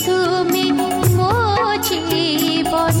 ঝুমি Md Jibon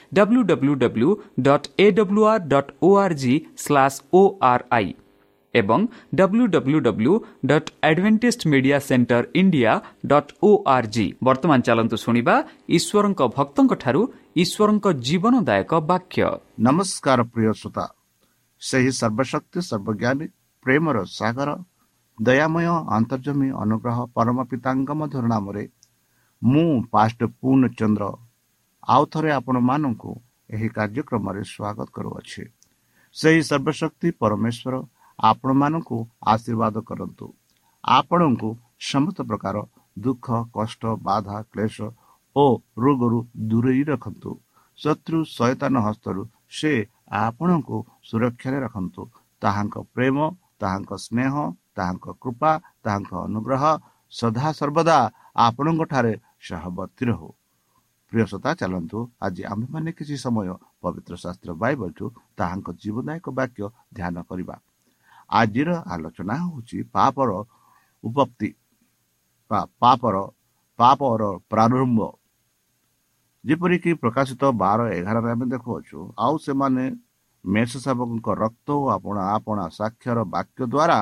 W W W dot A W R dot O R G slash O R I ଏବଂ W W W dot advantage media centre India dot O R G ବର୍ତ୍ତମାନ ଚାଲନ୍ତୁ ଶୁଣିବା ଈଶ୍ୱରଙ୍କ ଭକ୍ତଙ୍କଠାରୁ ଈଶ୍ୱରଙ୍କ ଜୀବନଦାୟକ ବାକ୍ୟ ନମସ୍କାର ପ୍ରିୟ ଶ୍ରୋତା ସେହି ସର୍ବଶକ୍ତି ସର୍ବଜ୍ଞାନୀ ପ୍ରେମର ସାଗର ଦୟାମୟ ଅନ୍ତର୍ଜମୀ ଅନୁଗ୍ରହ ପରମ ପିତାଙ୍କ ମଧ୍ୟର ନାମରେ ମୁଁ ପାଷ୍ଟ ପୂର୍ଣ୍ଣଚନ୍ଦ୍ର ଆଉ ଥରେ ଆପଣମାନଙ୍କୁ ଏହି କାର୍ଯ୍ୟକ୍ରମରେ ସ୍ୱାଗତ କରୁଅଛି। ସେହି ସର୍ବଶକ୍ତି ପରମେଶ୍ୱର ଆପଣମାନଙ୍କୁ ଆଶୀର୍ବାଦ କରନ୍ତୁ। ଆପଣଙ୍କୁ ସମସ୍ତ ପ୍ରକାର ଦୁଃଖ କଷ୍ଟ ବାଧା କ୍ଲେଶ ଓ ରୋଗରୁ ଦୂରେଇ ରଖନ୍ତୁ। ଶତ୍ରୁ ସୈତାନ ହସ୍ତରୁ ସେ ଆପଣଙ୍କୁ ସୁରକ୍ଷାରେ ରଖନ୍ତୁ। ତାହାଙ୍କ ପ୍ରେମ ତାହାଙ୍କ ସ୍ନେହ ତାହାଙ୍କ କୃପା ତାହାଙ୍କ ଅନୁଗ୍ରହ ସଦାସର୍ବଦା ଆପଣଙ୍କ ଠାରେ ସହବର୍ତ୍ତୀ ରହୁ। ପ୍ରିୟସତା ଚାଲନ୍ତୁ। ଆଜି ଆମ୍ଭେମାନେ କିଛି ସମୟ ପବିତ୍ର ଶାସ୍ତ୍ର ବାଇବଲଠୁ ତାହାଙ୍କ ଜୀବନଦାୟକ ବାକ୍ୟ ଧ୍ୟାନ କରିବା। ଆଜିର ଆଲୋଚନା ହେଉଛି ପାପର ଉପପ୍ତି ପାପର ପାପର ପ୍ରାରମ୍ଭ। ଯେପରିକି ପ୍ରକାଶିତ ବାର ଏଗାରରେ ଆମେ ଦେଖୁଅଛୁ ଆଉ ସେମାନେ ମେଷ ସେବକଙ୍କ ରକ୍ତ ଓ ଆପଣା ଆପଣା ସାକ୍ଷର ବାକ୍ୟ ଦ୍ୱାରା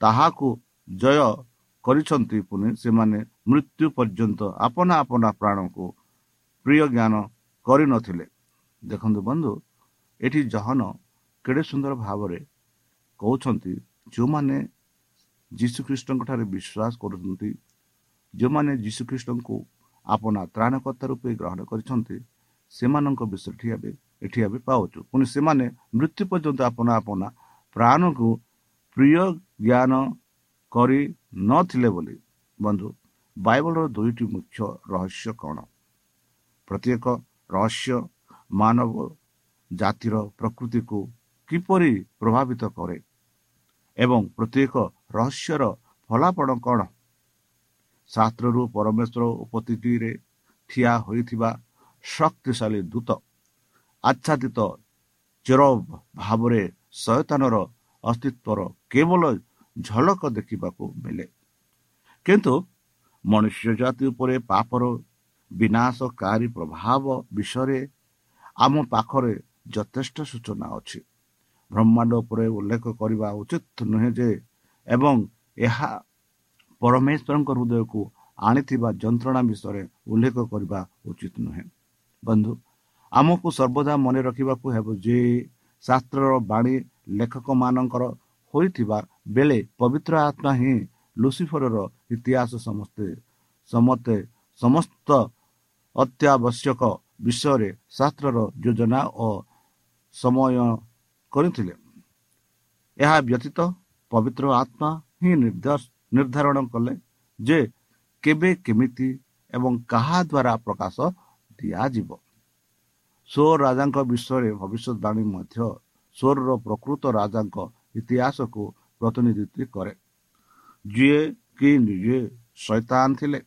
ତାହାକୁ ଜୟ କରିଛନ୍ତି ପୁଣି ସେମାନେ ମୃତ୍ୟୁ ପର୍ଯ୍ୟନ୍ତ ଆପଣା ଆପଣା ପ୍ରାଣକୁ ପ୍ରିୟ ଜ୍ଞାନ କରିନଥିଲେ। ଦେଖନ୍ତୁ ବନ୍ଧୁ ଏଠି ଜହନ କେଡ଼େ ସୁନ୍ଦର ଭାବରେ କହୁଛନ୍ତି ଯେଉଁମାନେ ଯୀଶୁଖ୍ରୀଷ୍ଟଙ୍କ ଠାରେ ବିଶ୍ୱାସ କରୁଛନ୍ତି ଯେଉଁମାନେ ଯୀଶୁଖ୍ରୀଷ୍ଟଙ୍କୁ ଆପଣା ତ୍ରାଣକର୍ତ୍ତା ରୂପେ ଗ୍ରହଣ କରିଛନ୍ତି ସେମାନଙ୍କ ବିଷୟଟି ଏବେ ଏଠି ଏବେ ପାଉଛୁ। ପୁଣି ସେମାନେ ମୃତ୍ୟୁ ପର୍ଯ୍ୟନ୍ତ ଆପଣା ଆପଣା ପ୍ରାଣକୁ ପ୍ରିୟ ଜ୍ଞାନ କରି ନଥିଲେ ବୋଲି। ବନ୍ଧୁ ବାଇବଲର ଦୁଇଟି ମୁଖ୍ୟ ରହସ୍ୟ କ'ଣ? ପ୍ରତ୍ୟେକ ରହସ୍ୟ ମାନବ ଜାତିର ପ୍ରକୃତିକୁ କିପରି ପ୍ରଭାବିତ କରେ? ଏବଂ ପ୍ରତ୍ୟେକ ରହସ୍ୟର ଫଳାଫଳ କ'ଣ? ଶାସ୍ତ୍ରରୁ ପରମେଶ୍ୱର ଉପସ୍ଥିତିରେ ଠିଆ ହୋଇଥିବା ଶକ୍ତିଶାଳୀ ଦୂତ ଆଚ୍ଛାଦିତ ଚେର ଭାବରେ ଶୟତାନର ଅସ୍ତିତ୍ୱର କେବଳ ଝଲକ ଦେଖିବାକୁ ମିଳେ। କିନ୍ତୁ ମନୁଷ୍ୟ ଜାତି ଉପରେ ପାପର ବିନାଶକାରୀ ପ୍ରଭାବ ବିଷୟରେ ଆମ ପାଖରେ ଯଥେଷ୍ଟ ସୂଚନା ଅଛି। ବ୍ରହ୍ମାଣ୍ଡ ଉପରେ ଉଲ୍ଲେଖ କରିବା ଉଚିତ ନୁହେଁ ଯେ ଏବଂ ଏହା ପରମେଶ୍ୱରଙ୍କ ହୃଦୟକୁ ଆଣିଥିବା ଯନ୍ତ୍ରଣା ବିଷୟରେ ଉଲ୍ଲେଖ କରିବା ଉଚିତ ନୁହେଁ। ବନ୍ଧୁ ଆମକୁ ସର୍ବଦା ମନେ ରଖିବାକୁ ହେବ ଯେ ଶାସ୍ତ୍ରର ବାଣୀ ଲେଖକମାନଙ୍କର ହୋଇଥିବା ବେଳେ ପବିତ୍ର ଆତ୍ମା ହିଁ ଲୁସିଫରର ଇତିହାସ ସମସ୍ତେ ସମସ୍ତେ ସମସ୍ତ ଅତ୍ୟାବଶ୍ୟକ ବିଷୟରେ ଶାସ୍ତ୍ରର ଯୋଜନା ଓ ସମୟ କରିଥିଲେ। ଏହା ବ୍ୟତୀତ ପବିତ୍ର ଆତ୍ମା ହିଁ ନିର୍ଦ୍ଧାରଣ କଲେ ଯେ କେବେ କେମିତି ଏବଂ କାହା ଦ୍ୱାରା ପ୍ରକାଶ ଦିଆଯିବ। ସୋର ରାଜାଙ୍କ ବିଷୟରେ ଭବିଷ୍ୟତବାଣୀ ମଧ୍ୟ ସୋରର ପ୍ରକୃତ ରାଜାଙ୍କ ଇତିହାସକୁ ପ୍ରତିନିଧିତ୍ୱ କରେ। ଯିଏ କି ନିଜେ ଶୈତାନ ଥିଲେ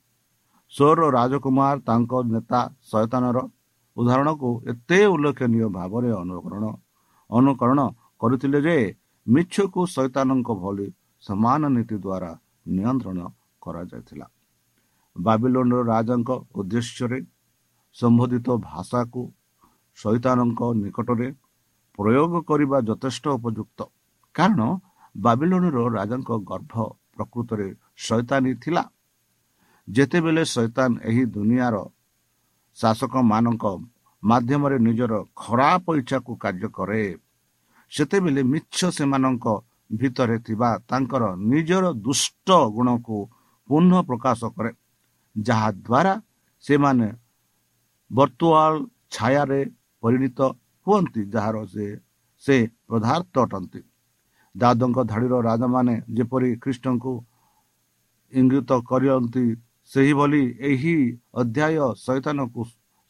ସୋରର ରାଜକୁମାର ତାଙ୍କ ନେତା ଶୈତାନର ଉଦାହରଣକୁ ଏତେ ଉଲ୍ଲେଖନୀୟ ଭାବରେ ଅନୁକରଣ ଅନୁକରଣ କରିଥିଲେ ଯେ ମିଛକୁ ଶୈତାନଙ୍କ ଭଳି ସମାନ ନୀତି ଦ୍ୱାରା ନିୟନ୍ତ୍ରଣ କରାଯାଇଥିଲା ବାବିଲୋନର ରାଜାଙ୍କ ଉଦ୍ଦେଶ୍ୟରେ ସମ୍ବୋଧିତ ଭାଷାକୁ ଶୈତାନଙ୍କ ନିକଟରେ ପ୍ରୟୋଗ କରିବା ଯଥେଷ୍ଟ ଉପଯୁକ୍ତ କାରଣ ବାବିଲୋନର ରାଜାଙ୍କ ଗର୍ଭ ପ୍ରକୃତରେ ଶୈତାନୀ ଥିଲା। ଯେତେବେଳେ ଶୈତାନ ଏହି ଦୁନିଆର ଶାସକମାନଙ୍କ ମାଧ୍ୟମରେ ନିଜର ଖରାପ ଇଚ୍ଛାକୁ କାର୍ଯ୍ୟ କରେ ସେତେବେଳେ ମିଛ ସେମାନଙ୍କ ଭିତରେ ଥିବା ତାଙ୍କର ନିଜର ଦୁଷ୍ଟ ଗୁଣକୁ ପୁନଃ ପ୍ରକାଶ କରେ ଯାହାଦ୍ୱାରା ସେମାନେ ବର୍ତ୍ତୁଆଳ ଛାୟାରେ ପରିଣତ ହୁଅନ୍ତି ଯାହାର ସେ ସେ ପଦାର୍ଥ ଅଟନ୍ତି। ଦାଦଙ୍କ ଧାଡ଼ିର ରାଜାମାନେ ଯେପରି ଖ୍ରୀଷ୍ଟଙ୍କୁ ଇଙ୍ଗିତ କରନ୍ତି ସେହିଭଳି ଏହି ଅଧ୍ୟାୟ ଶୈତାନକୁ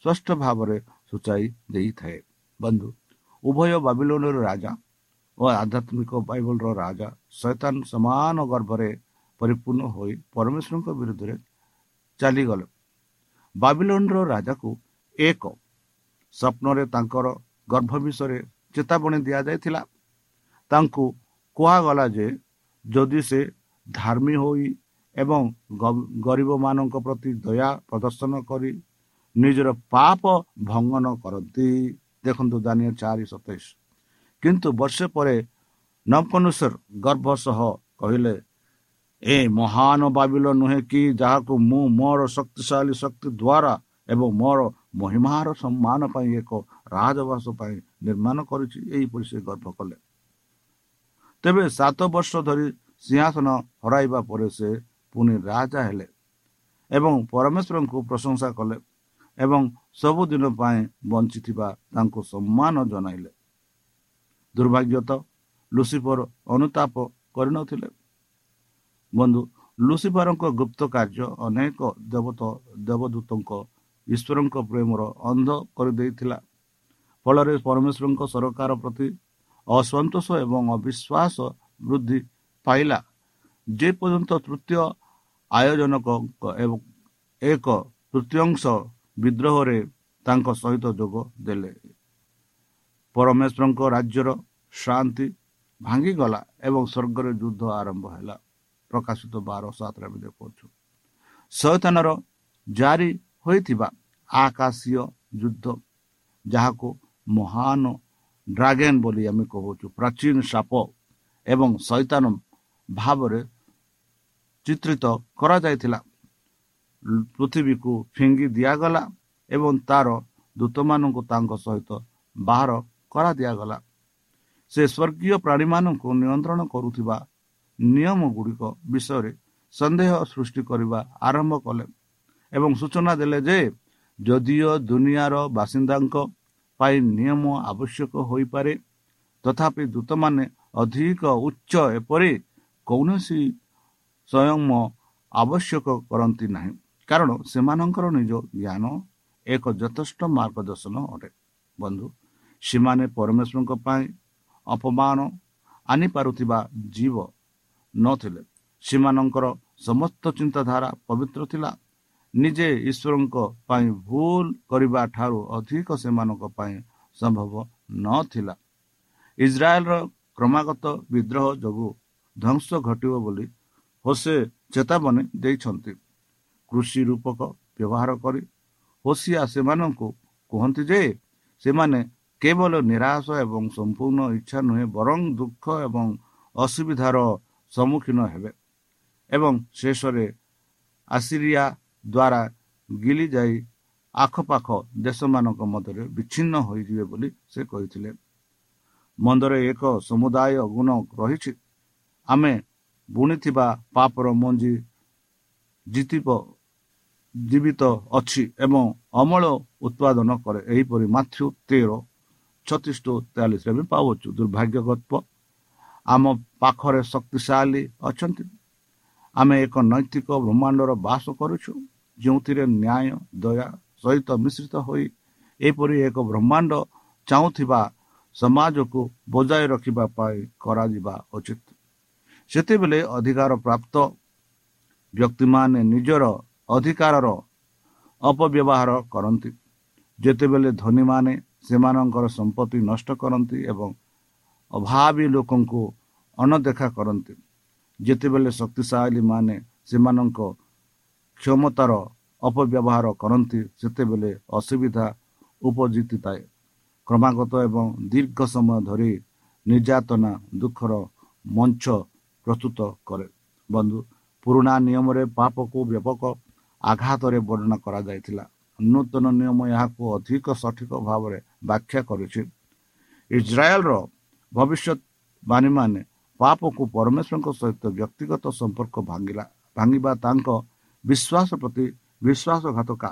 ସ୍ପଷ୍ଟ ଭାବରେ ସୂଚାଇ ଦେଇଥାଏ। ବନ୍ଧୁ ଉଭୟ ବାବିଲୋନର ରାଜା ଓ ଆଧ୍ୟାତ୍ମିକ ବାଇବଲର ରାଜା ଶୈତାନ ସମାନ ଗର୍ଭରେ ପରିପୂର୍ଣ୍ଣ ହୋଇ ପରମେଶ୍ୱରଙ୍କ ବିରୁଦ୍ଧରେ ଚାଲିଗଲେ। ବାବିଲୋନର ରାଜାକୁ ଏକ ସ୍ୱପ୍ନରେ ତାଙ୍କର ଗର୍ଭ ବିଷୟରେ ଚେତାବନୀ ଦିଆଯାଇଥିଲା। ତାଙ୍କୁ କୁହାଗଲା ଯେ ଯଦି ସେ ଧାର୍ମୀ ହୋଇ ଏବଂ ଗରିବମାନଙ୍କ ପ୍ରତି ଦୟା ପ୍ରଦର୍ଶନ କରି ନିଜର ପାପ ଭଙ୍ଗନ କରନ୍ତି। ଦେଖନ୍ତୁ ଦାନିଆ ଚାରି ସତେଇଶ। କିନ୍ତୁ ବର୍ଷେ ପରେ ନବକନୁସର ଗର୍ଭ ସହ କହିଲେ ଏ ମହାନ ବାବିଲ ନୁହେଁ କି ଯାହାକୁ ମୁଁ ମୋର ଶକ୍ତିଶାଳୀ ଶକ୍ତି ଦ୍ୱାରା ଏବଂ ମୋର ମହିମାର ସମ୍ମାନ ପାଇଁ ଏକ ରାଜବାସ ପାଇଁ ନିର୍ମାଣ କରିଛି ଏହିପରି ସେ ଗର୍ଭ କଲେ। ତେବେ ସାତ ବର୍ଷ ଧରି ସିଂହାସନ ହରାଇବା ପରେ ସେ ପୁଣି ରାଜା ହେଲେ ଏବଂ ପରମେଶ୍ୱରଙ୍କୁ ପ୍ରଶଂସା କଲେ ଏବଂ ସବୁଦିନ ପାଇଁ ବଞ୍ଚିଥିବା ତାଙ୍କୁ ସମ୍ମାନ ଜଣାଇଲେ। ଦୁର୍ଭାଗ୍ୟତ ଲୁସିଫର ଅନୁତାପ କରିନଥିଲେ। ବନ୍ଧୁ ଲୁସିଫରଙ୍କ ଗୁପ୍ତ କାର୍ଯ୍ୟ ଅନେକ ଦେବତ ଦେବଦୂତଙ୍କ ଈଶ୍ୱରଙ୍କ ପ୍ରେମର ଅନ୍ଧ କରିଦେଇଥିଲା। ଫଳରେ ପରମେଶ୍ୱରଙ୍କ ସରକାର ପ୍ରତି ଅସନ୍ତୋଷ ଏବଂ ଅବିଶ୍ୱାସ ବୃଦ୍ଧି ପାଇଲା। ଯେପର୍ଯ୍ୟନ୍ତ ତୃତୀୟ ଆୟୋଜନକ ଏବଂ ଏକ ତୃତୀୟାଂଶ ବିଦ୍ରୋହରେ ତାଙ୍କ ସହିତ ଯୋଗ ଦେଲେ। ପରମେଶ୍ୱରଙ୍କ ରାଜ୍ୟର ଶାନ୍ତି ଭାଙ୍ଗିଗଲା ଏବଂ ସ୍ୱର୍ଗରେ ଯୁଦ୍ଧ ଆରମ୍ଭ ହେଲା। ପ୍ରକାଶିତ ବାର ସାତରେ ଆମେ ଦେଖୁଛୁ। ଶୈତାନର ଜାରି ହୋଇଥିବା ଆକାଶୀୟ ଯୁଦ୍ଧ ଯାହାକୁ ମହାନ ଡ୍ରାଗେନ୍ ବୋଲି ଆମେ କହୁଛୁ ପ୍ରାଚୀନ ସାପ ଏବଂ ଶୈତାନ ଭାବରେ ଚିତ୍ରିତ କରାଯାଇଥିଲା। ପୃଥିବୀକୁ ଫିଙ୍ଗି ଦିଆଗଲା ଏବଂ ତାର ଦୂତମାନଙ୍କୁ ତାଙ୍କ ସହିତ ବାହାର କରାଦିଆଗଲା। ସେ ସ୍ୱର୍ଗୀୟ ପ୍ରାଣୀମାନଙ୍କୁ ନିୟନ୍ତ୍ରଣ କରୁଥିବା ନିୟମ ଗୁଡ଼ିକ ବିଷୟରେ ସନ୍ଦେହ ସୃଷ୍ଟି କରିବା ଆରମ୍ଭ କଲେ ଏବଂ ସୂଚନା ଦେଲେ ଯେ ଯଦିଓ ଦୁନିଆର ବାସିନ୍ଦାଙ୍କ ପାଇଁ ନିୟମ ଆବଶ୍ୟକ ହୋଇପାରେ ତଥାପି ଦୂତମାନେ ଅଧିକ ଉଚ୍ଚ ଏପରି କୌଣସି ସ୍ୱୟଂ ଆବଶ୍ୟକ କରନ୍ତି ନାହିଁ। କାରଣ ସେମାନଙ୍କର ନିଜ ଜ୍ଞାନ ଏକ ଯଥେଷ୍ଟ ମାର୍ଗଦର୍ଶନ ଅଟେ। ବନ୍ଧୁ ସେମାନେ ପରମେଶ୍ୱରଙ୍କ ପାଇଁ ଅପମାନ ଆଣିପାରୁଥିବା ଜୀବ ନଥିଲେ। ସେମାନଙ୍କର ସମସ୍ତ ଚିନ୍ତାଧାରା ପବିତ୍ର ଥିଲା। ନିଜେ ଈଶ୍ୱରଙ୍କ ପାଇଁ ଭୁଲ କରିବା ଠାରୁ ଅଧିକ ସେମାନଙ୍କ ପାଇଁ ସମ୍ଭବ ନଥିଲା। ଇସ୍ରାଏଲର କ୍ରମାଗତ ବିଦ୍ରୋହ ଯୋଗୁଁ ଧ୍ୱଂସ ଘଟିବ ବୋଲି ହୋସେ ଚେତାବନୀ ଦେଇଛନ୍ତି। କୃଷି ରୂପକ ବ୍ୟବହାର କରି ହୋସିଆ ସେମାନଙ୍କୁ କୁହନ୍ତି ଯେ ସେମାନେ କେବଳ ନିରାଶ ଏବଂ ସମ୍ପୂର୍ଣ୍ଣ ଇଚ୍ଛା ନୁହେଁ ବରଂ ଦୁଃଖ ଏବଂ ଅସୁବିଧାର ସମ୍ମୁଖୀନ ହେବେ ଏବଂ ଶେଷରେ ଆସିରିଆ ଦ୍ୱାରା ଗିଲି ଯାଇ ଆଖପାଖ ଦେଶମାନଙ୍କ ମଧ୍ୟରେ ବିଚ୍ଛିନ୍ନ ହୋଇଯିବେ ବୋଲି ସେ କହିଥିଲେ। ମନ୍ଦରେ ଏକ ସମୁଦାୟ ଗୁଣ ରହିଛି। ଆମେ ବୁଣିଥିବା ପାପର ମଞ୍ଜି ଜିତିବ ଜୀବିତ ଅଛି ଏବଂ ଅମଳ ଉତ୍ପାଦନ କରେ। ଏହିପରି ମାଥ୍ୟୁ ତେର ଛତିଶ ଟୁ ତେୟାଳିଶରେ ବି ପାଉଛୁ ଦୁର୍ଭାଗ୍ୟ ଗଳ୍ପ ଆମ ପାଖରେ ଶକ୍ତିଶାଳୀ ଅଛନ୍ତି। ଆମେ ଏକ ନୈତିକ ବ୍ରହ୍ମାଣ୍ଡର ବାସ କରୁଛୁ। ଯେଉଁଥିରେ ନ୍ୟାୟ ଦୟା ସହିତ ମିଶ୍ରିତ ହୋଇ ଏପରି ଏକ ବ୍ରହ୍ମାଣ୍ଡ ଚାହୁଁଥିବା ସମାଜକୁ ବଜାୟ ରଖିବା ପାଇଁ କରାଯିବା ଉଚିତ। ସେତେବେଳେ ଅଧିକାର ପ୍ରାପ୍ତ ବ୍ୟକ୍ତିମାନେ ନିଜର ଅଧିକାରର ଅପବ୍ୟବହାର କରନ୍ତି। ଯେତେବେଳେ ଧନୀମାନେ ସେମାନଙ୍କର ସମ୍ପତ୍ତି ନଷ୍ଟ କରନ୍ତି ଏବଂ ଅଭାବୀ ଲୋକଙ୍କୁ ଅନଦେଖା କରନ୍ତି ଯେତେବେଳେ ଶକ୍ତିଶାଳୀ ମାନେ ସେମାନଙ୍କ କ୍ଷମତାର ଅପବ୍ୟବହାର କରନ୍ତି ସେତେବେଳେ ଅସୁବିଧା ଉପଜିତିଥାଏ। କ୍ରମାଗତ ଏବଂ ଦୀର୍ଘ ସମୟ ଧରି ନିର୍ଯାତନା ଦୁଃଖର ମଞ୍ଚ ପ୍ରସ୍ତୁତ କରେ। ବନ୍ଧୁ ପୁରୁଣା ନିୟମରେ ପାପକୁ ବ୍ୟାପକ ଆଘାତରେ ବର୍ଣ୍ଣନା କରାଯାଇଥିଲା। ନୂତନ ନିୟମ ଏହାକୁ ଅଧିକ ସଠିକ ଭାବରେ ବ୍ୟାଖ୍ୟା କରୁଛି। ଇସ୍ରାଏଲର ଭବିଷ୍ୟତବାଣୀମାନେ ପାପକୁ ପରମେଶ୍ୱରଙ୍କ ସହିତ ବ୍ୟକ୍ତିଗତ ସମ୍ପର୍କ ଭାଙ୍ଗିଲା ଭାଙ୍ଗିବା ତାଙ୍କ ବିଶ୍ୱାସ ପ୍ରତି ବିଶ୍ୱାସଘାତକା।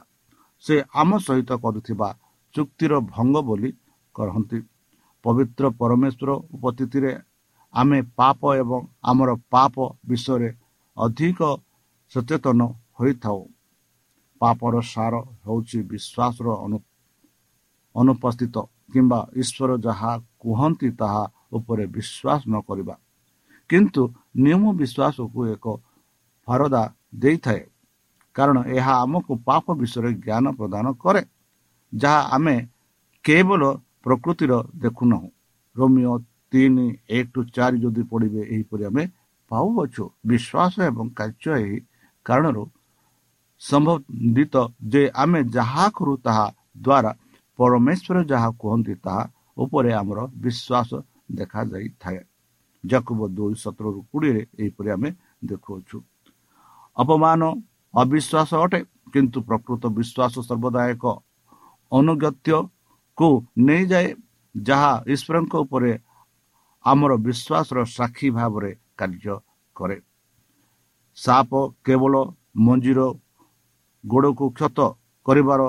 ସେ ଆମ ସହିତ କରୁଥିବା ଚୁକ୍ତିର ଭଙ୍ଗ ବୋଲି କହନ୍ତି ପବିତ୍ର ପରମେଶ୍ୱର ଉପସ୍ଥିତିରେ ଆମେ ପାପ ଏବଂ ଆମର ପାପ ବିଷୟରେ ଅଧିକ ସଚେତନ ହୋଇଥାଉ। ପାପର ସାର ହେଉଛି ବିଶ୍ୱାସର ଅନୁପସ୍ଥିତ କିମ୍ବା ଈଶ୍ୱର ଯାହା କୁହନ୍ତି ତାହା ଉପରେ ବିଶ୍ୱାସ ନ କରିବା। କିନ୍ତୁ ନିୟମ ବିଶ୍ୱାସକୁ ଏକ ଫରଦା ଦେଇଥାଏ। କାରଣ ଏହା ଆମକୁ ପାପ ବିଷୟରେ ଜ୍ଞାନ ପ୍ରଦାନ କରେ ଯାହା ଆମେ କେବଳ ପ୍ରକୃତିର ଦେଖୁନାହୁଁ। ରୋମିଓ ତିନି ଏକ ଟୁ ଚାରି ଯଦି ପଢ଼ିବେ ଏହିପରି ଆମେ ପାଉଅଛୁ। ବିଶ୍ୱାସ ଏବଂ କାର୍ଯ୍ୟ ଏହି କାରଣରୁ ସମ୍ବନ୍ଧିତ ଯେ ଆମେ ଯାହା କରୁ ତାହା ଦ୍ୱାରା ପରମେଶ୍ୱର ଯାହା କୁହନ୍ତି ତାହା ଉପରେ ଆମର ବିଶ୍ୱାସ ଦେଖାଯାଇଥାଏ। ଯାକୁବ ଦୁଇ ସତରରୁ କୋଡ଼ିଏରେ ଏହିପରି ଆମେ ଦେଖୁଅଛୁ। ଅପମାନ ଅବିଶ୍ୱାସ ଅଟେ କିନ୍ତୁ ପ୍ରକୃତ ବିଶ୍ୱାସ ସର୍ବଦା ଏକ ଅନୁଗତ୍ୟକୁ ନେଇଯାଏ ଯାହା ଈଶ୍ୱରଙ୍କ ଉପରେ ଆମର ବିଶ୍ୱାସର ସାକ୍ଷୀ ଭାବରେ କାର୍ଯ୍ୟ କରେ। ସାପ କେବଳ ମଞ୍ଜିର ଗୋଡ଼କୁ କ୍ଷତ କରିବାର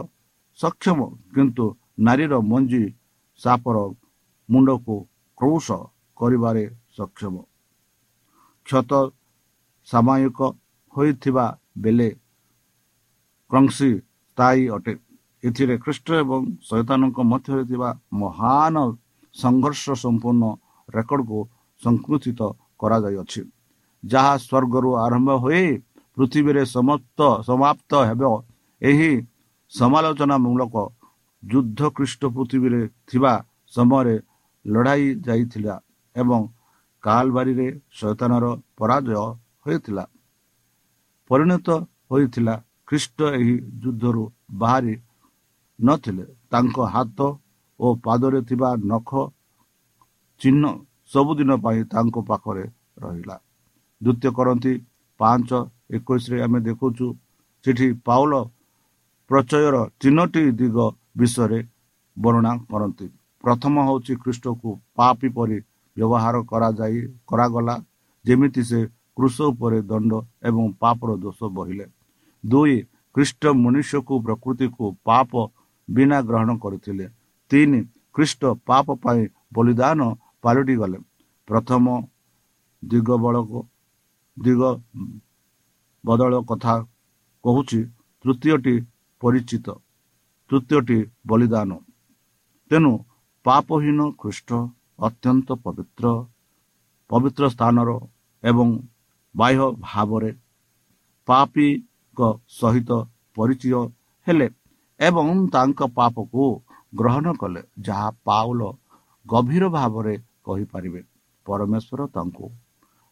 ସକ୍ଷମ କିନ୍ତୁ ନାରୀର ମଞ୍ଜି ସାପର ମୁଣ୍ଡକୁ କ୍ରୌଶ କରିବାରେ ସକ୍ଷମ। କ୍ଷତ ସାମୟିକ ହୋଇଥିବା ବେଳେ କ୍ରଂସି ସ୍ଥାୟୀ ଅଟେ। ଏଥିରେ ଖ୍ରୀଷ୍ଟ ଏବଂ ଶୈତାନଙ୍କ ମଧ୍ୟରେ ଥିବା ମହାନ ସଂଘର୍ଷ ସମ୍ପୂର୍ଣ୍ଣ ରେକର୍ଡକୁ ସଂକୁଚିତ କରାଯାଇଅଛି। ଯାହା ସ୍ୱର୍ଗରୁ ଆରମ୍ଭ ହୋଇ ପୃଥିବୀରେ ସମସ୍ତ ସମାପ୍ତ ହେବ ଏହି ସମାଲୋଚନା ମୂଳକ ଯୁଦ୍ଧ ଖ୍ରୀଷ୍ଟ ପୃଥିବୀରେ ଥିବା ସମୟରେ ଲଢ଼ାଇ ଯାଇଥିଲା ଏବଂ କାଲବାରୀରେ ଶୈତାନର ପରାଜୟ ହୋଇଥିଲା। ପରିଣତ ହୋଇଥିଲା ଖ୍ରୀଷ୍ଟ ଏହି ଯୁଦ୍ଧରୁ ବାହାରି ନଥିଲେ। ତାଙ୍କ ହାତ ଓ ପାଦରେ ଥିବା ନଖ ଚିହ୍ନ ସବୁଦିନ ପାଇଁ ତାଙ୍କ ପାଖରେ ରହିଲା। ଦ୍ୱିତୀୟ କରନ୍ତି ପାଞ୍ଚ ଏକୋଇଶରେ ଆମେ ଦେଖୁଛୁ ସେଠି ପାଉଲ ପ୍ରଚୟର ତିନୋଟି ଦିଗ ବିଷୟରେ ବର୍ଣ୍ଣନା କରନ୍ତି। ପ୍ରଥମ ହେଉଛି ଖ୍ରୀଷ୍ଟକୁ ପାପି ପରି ବ୍ୟବହାର କରାଯାଇ କରାଗଲା ଯେମିତି ସେ କୃଷ ଉପରେ ଦଣ୍ଡ ଏବଂ ପାପର ଦୋଷ ବହିଲେ। ଦୁଇ ଖ୍ରୀଷ୍ଟ ମନୁଷ୍ୟକୁ ପ୍ରକୃତିକୁ ପାପ ବିନା ଗ୍ରହଣ କରିଥିଲେ। ତିନି ଖ୍ରୀଷ୍ଟ ପାପ ପାଇଁ ବଳିଦାନ ପାଲଟି ଗଲେ। ପ୍ରଥମ ଦିଗ ବଳକୁ ଦିଗ ବଦଳ କଥା କହୁଛି ତୃତୀୟଟି ପରିଚିତ ତୃତୀୟଟି ବଳିଦାନ। ତେଣୁ ପାପହୀନ ଖ୍ରୀଷ୍ଟ ଅତ୍ୟନ୍ତ ପବିତ୍ର ପବିତ୍ର ସ୍ଥାନର ଏବଂ ବାହ୍ୟ ଭାବରେ ପାପୀଙ୍କ ସହିତ ପରିଚୟ ହେଲେ ଏବଂ ତାଙ୍କ ପାପକୁ ଗ୍ରହଣ କଲେ ଯାହା ପାଉଲ ଗଭୀର ଭାବରେ କହିପାରିବେ। ପରମେଶ୍ୱର ତାଙ୍କୁ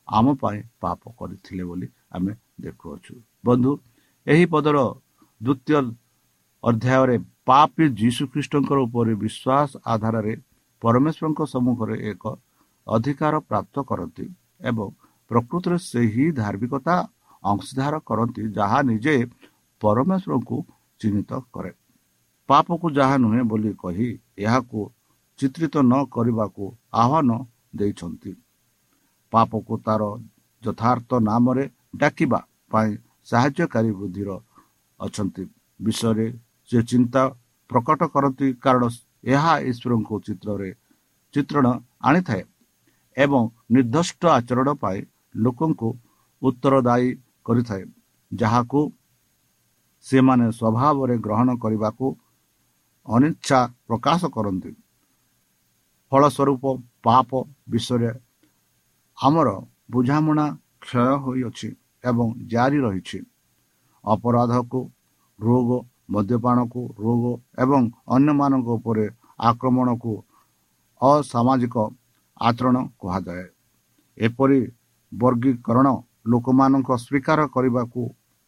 ଆମ ପାଇଁ ପାପ କରିଥିଲେ ବୋଲି ଆମେ ଦେଖୁଅଛୁ। ବନ୍ଧୁ ଏହି ପଦର ଦ୍ୱିତୀୟ ଅଧ୍ୟାୟରେ ପାପୀ ଯୀଶୁଖ୍ରୀଷ୍ଟଙ୍କର ଉପରେ ବିଶ୍ୱାସ ଆଧାରରେ ପରମେଶ୍ୱରଙ୍କ ସମ୍ମୁଖରେ ଏକ ଅଧିକାର ପ୍ରାପ୍ତ କରନ୍ତି ଏବଂ ପ୍ରକୃତରେ ସେହି ଧାର୍ମିକତା ଅଂଶୀଦାର କରନ୍ତି ଯାହା ନିଜେ ପରମେଶ୍ୱରଙ୍କୁ ଚିହ୍ନିତ କରେ। ପାପକୁ ଯାହା ନୁହେଁ ବୋଲି କହି ଏହାକୁ ଚିତ୍ରିତ ନ କରିବାକୁ ଆହ୍ୱାନ ଦେଇଛନ୍ତି। ପାପକୁ ତାର ଯଥାର୍ଥ ନାମରେ ଡାକିବା ପାଇଁ ସାହାଯ୍ୟକାରୀ ବୃଦ୍ଧିର ଅଛନ୍ତି। ବିଷୟରେ ସେ ଚିନ୍ତା ପ୍ରକଟ କରନ୍ତି କାରଣ ଏହା ଈଶ୍ୱରଙ୍କୁ ଚିତ୍ରରେ ଚିତ୍ରଣ ଆଣିଥାଏ ଏବଂ ନିର୍ଦ୍ଦିଷ୍ଟ ଆଚରଣ ପାଇଁ ଲୋକଙ୍କୁ ଉତ୍ତରଦାୟୀ କରିଥାଏ ଯାହାକୁ ସେମାନେ ସ୍ୱଭାବରେ ଗ୍ରହଣ କରିବାକୁ ଅନିଚ୍ଛା ପ୍ରକାଶ କରନ୍ତି। ଫଳସ୍ୱରୂପ ପାପ ବିଷୟରେ ଆମର ବୁଝାମଣା କ୍ଷୟ ହୋଇଅଛି ଏବଂ ଜାରି ରହିଛି। ଅପରାଧକୁ ରୋଗ ମଦ୍ୟପାନକୁ ରୋଗ ଏବଂ ଅନ୍ୟମାନଙ୍କ ଉପରେ ଆକ୍ରମଣକୁ ଅସାମାଜିକ ଆଚରଣ କୁହାଯାଏ। ଏପରି ବର୍ଗୀକରଣ ଲୋକମାନଙ୍କ ସ୍ୱୀକାର କରିବାକୁ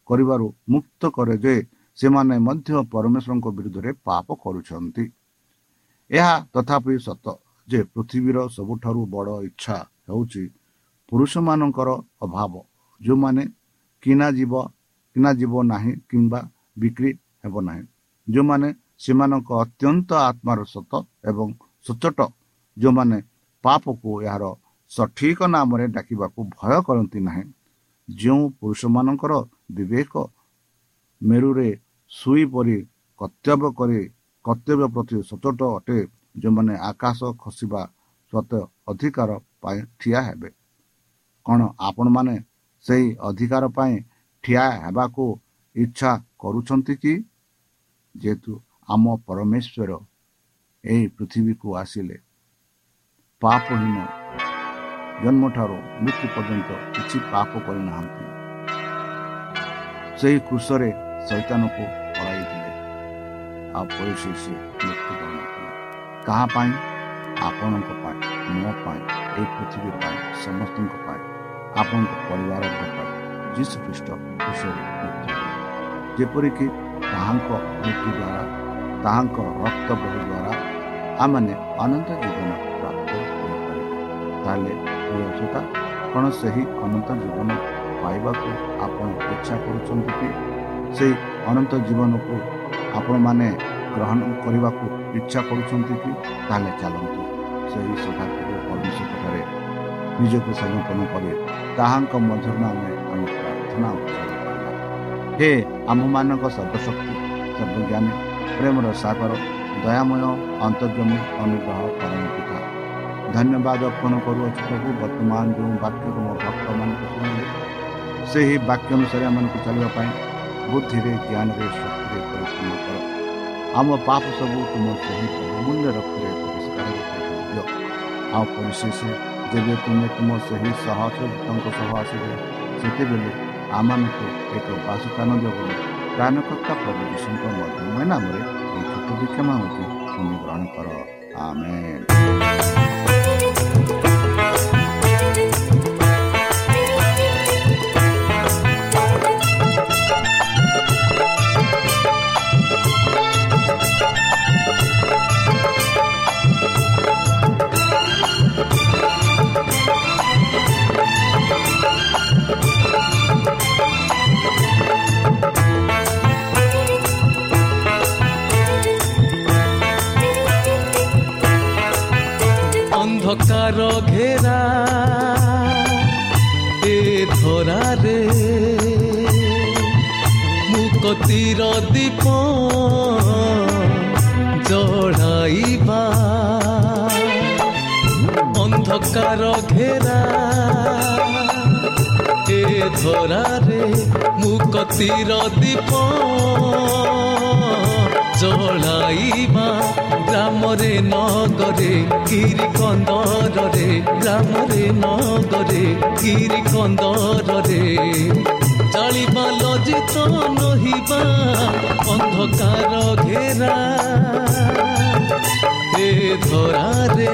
କରିବାରୁ ମୁକ୍ତ କରେ ଯେ ସେମାନେ ମଧ୍ୟ ପରମେଶ୍ୱରଙ୍କ ବିରୁଦ୍ଧରେ ପାପ କରୁଛନ୍ତି। ଏହା ତଥାପି ସତ। ଯେ ପୃଥିବୀର ସବୁଠାରୁ ବଡ଼ ଇଚ୍ଛା ହେଉଛି ପୁରୁଷମାନଙ୍କର ଅଭାବ ଯେଉଁମାନେ କିଣା ଯିବ କିଣା ଯିବ ନାହିଁ କିମ୍ବା ବିକ୍ରି ହେବ ନାହିଁ। ଯେଉଁମାନେ ସେମାନଙ୍କ ଅତ୍ୟନ୍ତ ଆତ୍ମାର ସତ ଏବଂ ସଚୋଟ ଯେଉଁମାନେ ପାପକୁ ଏହାର ସଠିକ ନାମରେ ଡାକିବାକୁ ଭୟ କରନ୍ତି ନାହିଁ। ଯେଉଁ ପୁରୁଷମାନଙ୍କର ବିବେକ ମେରୁରେ ଶୁଇ ପରି କର୍ତ୍ତବ୍ୟ କରି କର୍ତ୍ତବ୍ୟ ପ୍ରତି ସଚୋଟ ଅଟେ ଯେଉଁମାନେ ଆକାଶ ଖସିବା ସତ୍ୟ ଅଧିକାର ପାଇଁ ଠିଆ ହେବେ। କ'ଣ ଆପଣମାନେ ସେହି ଅଧିକାର ପାଇଁ ଠିଆ ହେବାକୁ ଇଚ୍ଛା କରୁଛନ୍ତି କି? ଯେହେତୁ ଆମ ପରମେଶ୍ୱର ଏହି ପୃଥିବୀକୁ ଆସିଲେ। ପାପହୀନ ଜନ୍ମଠାରୁ ମୃତ୍ୟୁ ପର୍ଯ୍ୟନ୍ତ କିଛି ପାପ କରିନାହାନ୍ତି। ସେହି କୃଷରେ ଶୈତାନକୁ ହରାଇଥିଲେ। ଆଉ ପରିଶେଷ କଲେ କାହା ପାଇଁ? ଆପଣଙ୍କ ପାଇଁ ମୋ ପାଇଁ ଏହି ପୃଥିବୀ ପାଇଁ ସମସ୍ତଙ୍କ ପାଇଁ ଆପଣଙ୍କ ପରିବାରଙ୍କ ପାଇଁ ଯୀଶୁ ଖ୍ରୀଷ୍ଟ ମୃତ୍ୟୁ ଯେପରିକି ତାହାଙ୍କ ମୃତ୍ୟୁ ଦ୍ୱାରା ତାହାଙ୍କ ରକ୍ତ ବହି ଦ୍ୱାରା ଆମମାନେ ଅନନ୍ତ ଜୀବନ ପ୍ରାପ୍ତ କରିପାରିବା ତାହେଲେ ଶ୍ରୋତା କ'ଣ ସେହି ଅନନ୍ତ ଜୀବନ ପାଇବାକୁ ଆପଣ ଇଚ୍ଛା କରୁଛନ୍ତି କି? ସେହି ଅନନ୍ତ ଜୀବନକୁ ଆପଣମାନେ ଗ୍ରହଣ କରିବାକୁ ଇଚ୍ଛା କରୁଛନ୍ତି କି? ତାହେଲେ ଚାଲନ୍ତୁ। ସେହି ସଦାକୁ ପରମେଶ୍ୱରଠାରେ ନିଜକୁ ସମର୍ପଣ କରି ତାହାଙ୍କ ମଧ୍ୟରୁ ଆମେ ଆମେ ପ୍ରାର୍ଥନା ହେ ଆମମାନଙ୍କ ସର୍ବଶକ୍ତି ସର୍ବଜ୍ଞାନୀ ପ୍ରେମର ସାଗର ଦୟାମୟ ଅନ୍ତର୍ଜମୀ ଅନୁଗ୍ରହ ପରମ ପିତା ଧନ୍ୟବାଦ ଅର୍ପଣ କରୁଅଛୁ ପ୍ରଭୁ ବର୍ତ୍ତମାନ ଯେଉଁ ବାକ୍ୟ ତୁମ ଭକ୍ତମାନଙ୍କୁ ଶୁଣିଲେ ସେହି ବାକ୍ୟ ଅନୁସାରେ ଆମମାନଙ୍କୁ ଚାଲିବା ପାଇଁ ବୁଦ୍ଧିରେ ଜ୍ଞାନରେ ଶକ୍ତିରେ ପରିଶ୍ରମ କର। ଆମ ପାପ ସବୁ ତୁମ ସେହି ବହୁମୂଲ୍ୟ ରକ୍ତରେ ପରିଷ୍କାର ଆଉ ପରିଶେଷ ଯେବେ ତୁମେ ତୁମ ସେହି ସହସ୍ରଙ୍କ ସହ ଆସିବେ ସେତେବେଳେ ଆମମାନଙ୍କୁ ଏକ ବାସସ୍ଥାନ ଦିଅ ବୋଲି ପ୍ରାଣକର୍ତ୍ତା ପ୍ରଭୁ ଯୀଶୁଙ୍କ ମଧ୍ୟମୟ ନାମରେ ଏହି ଛୋଟ ବିକ୍ଷମା ହେଉଛି ତୁମେ ଗ୍ରହଣ କର। ଆମେନ୍। ଅନ୍ଧକାର ଘେରା ଏ ଧରାରେ ମୁକତିର ଦୀପ ଜଳାଇବା ଅନ୍ଧକାର ଘେରା ଏ ଧରାରେ ମୁକତିର ଦୀପ ଜଳାଇବା ଗ୍ରାମରେ ନଗରେ ଗିରି କନ୍ଦରରେ ଗ୍ରାମରେ ନଗରେ ଗିରି କନ୍ଦରରେ ଜାଳିବା ଲଜିତ ନହିବା ଅନ୍ଧକାର ଘେରା। ଏ ଧରାରେ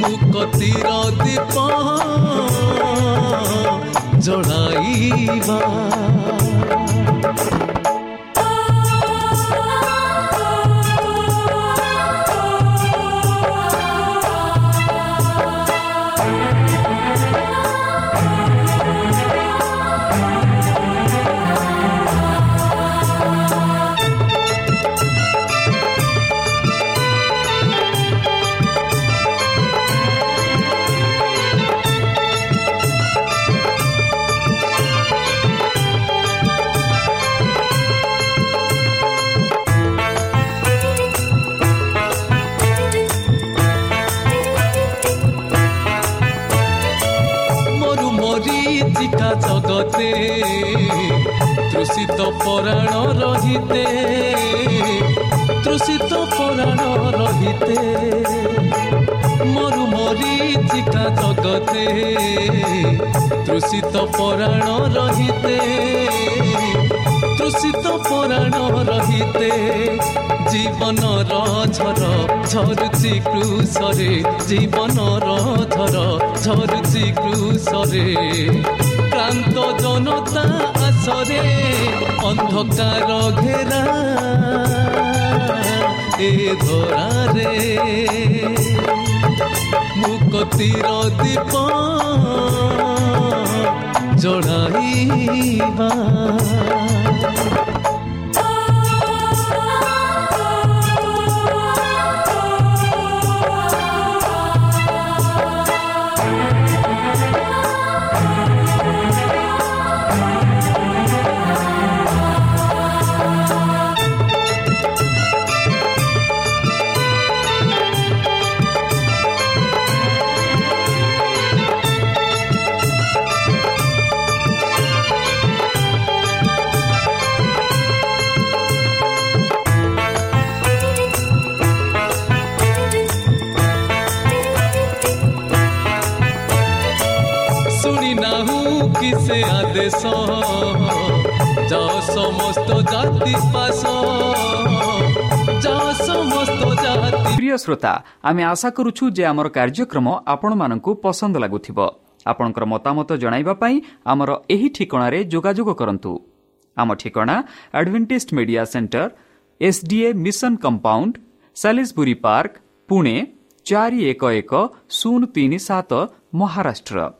ମୁକତିର ଦୀପ ଜଳାଇବା ପୁରାଣ ରହିତେ ତୃଷିତ ପୁରାଣ ରହିତେ ମରୁ ମରିଚିତା ଜଗତେ ତୃଷିତ ପୁରାଣ ରହିତେ ତୃଷିତ ପୁରାଣ ରହିତେ ଜୀବନର ଝର ଝରୁଛି କୃଷରେ ଜୀବନର ଝର ଝରୁଛି କୃଷରେ। ক্রান্ত জনতা আসরে অন্ধকার ঘেরা এ ধরারে মুকতির দীপ জড়াইবা प्रिय श्रोता आम आशा कार्यक्रम आपण मसु आपणको मतामत जो आम ठिक जो आम ठिक advantage media centre SDA mission compound Salisbury park Pune चारि एक एक शून्य तिन सत महाराष्ट्र।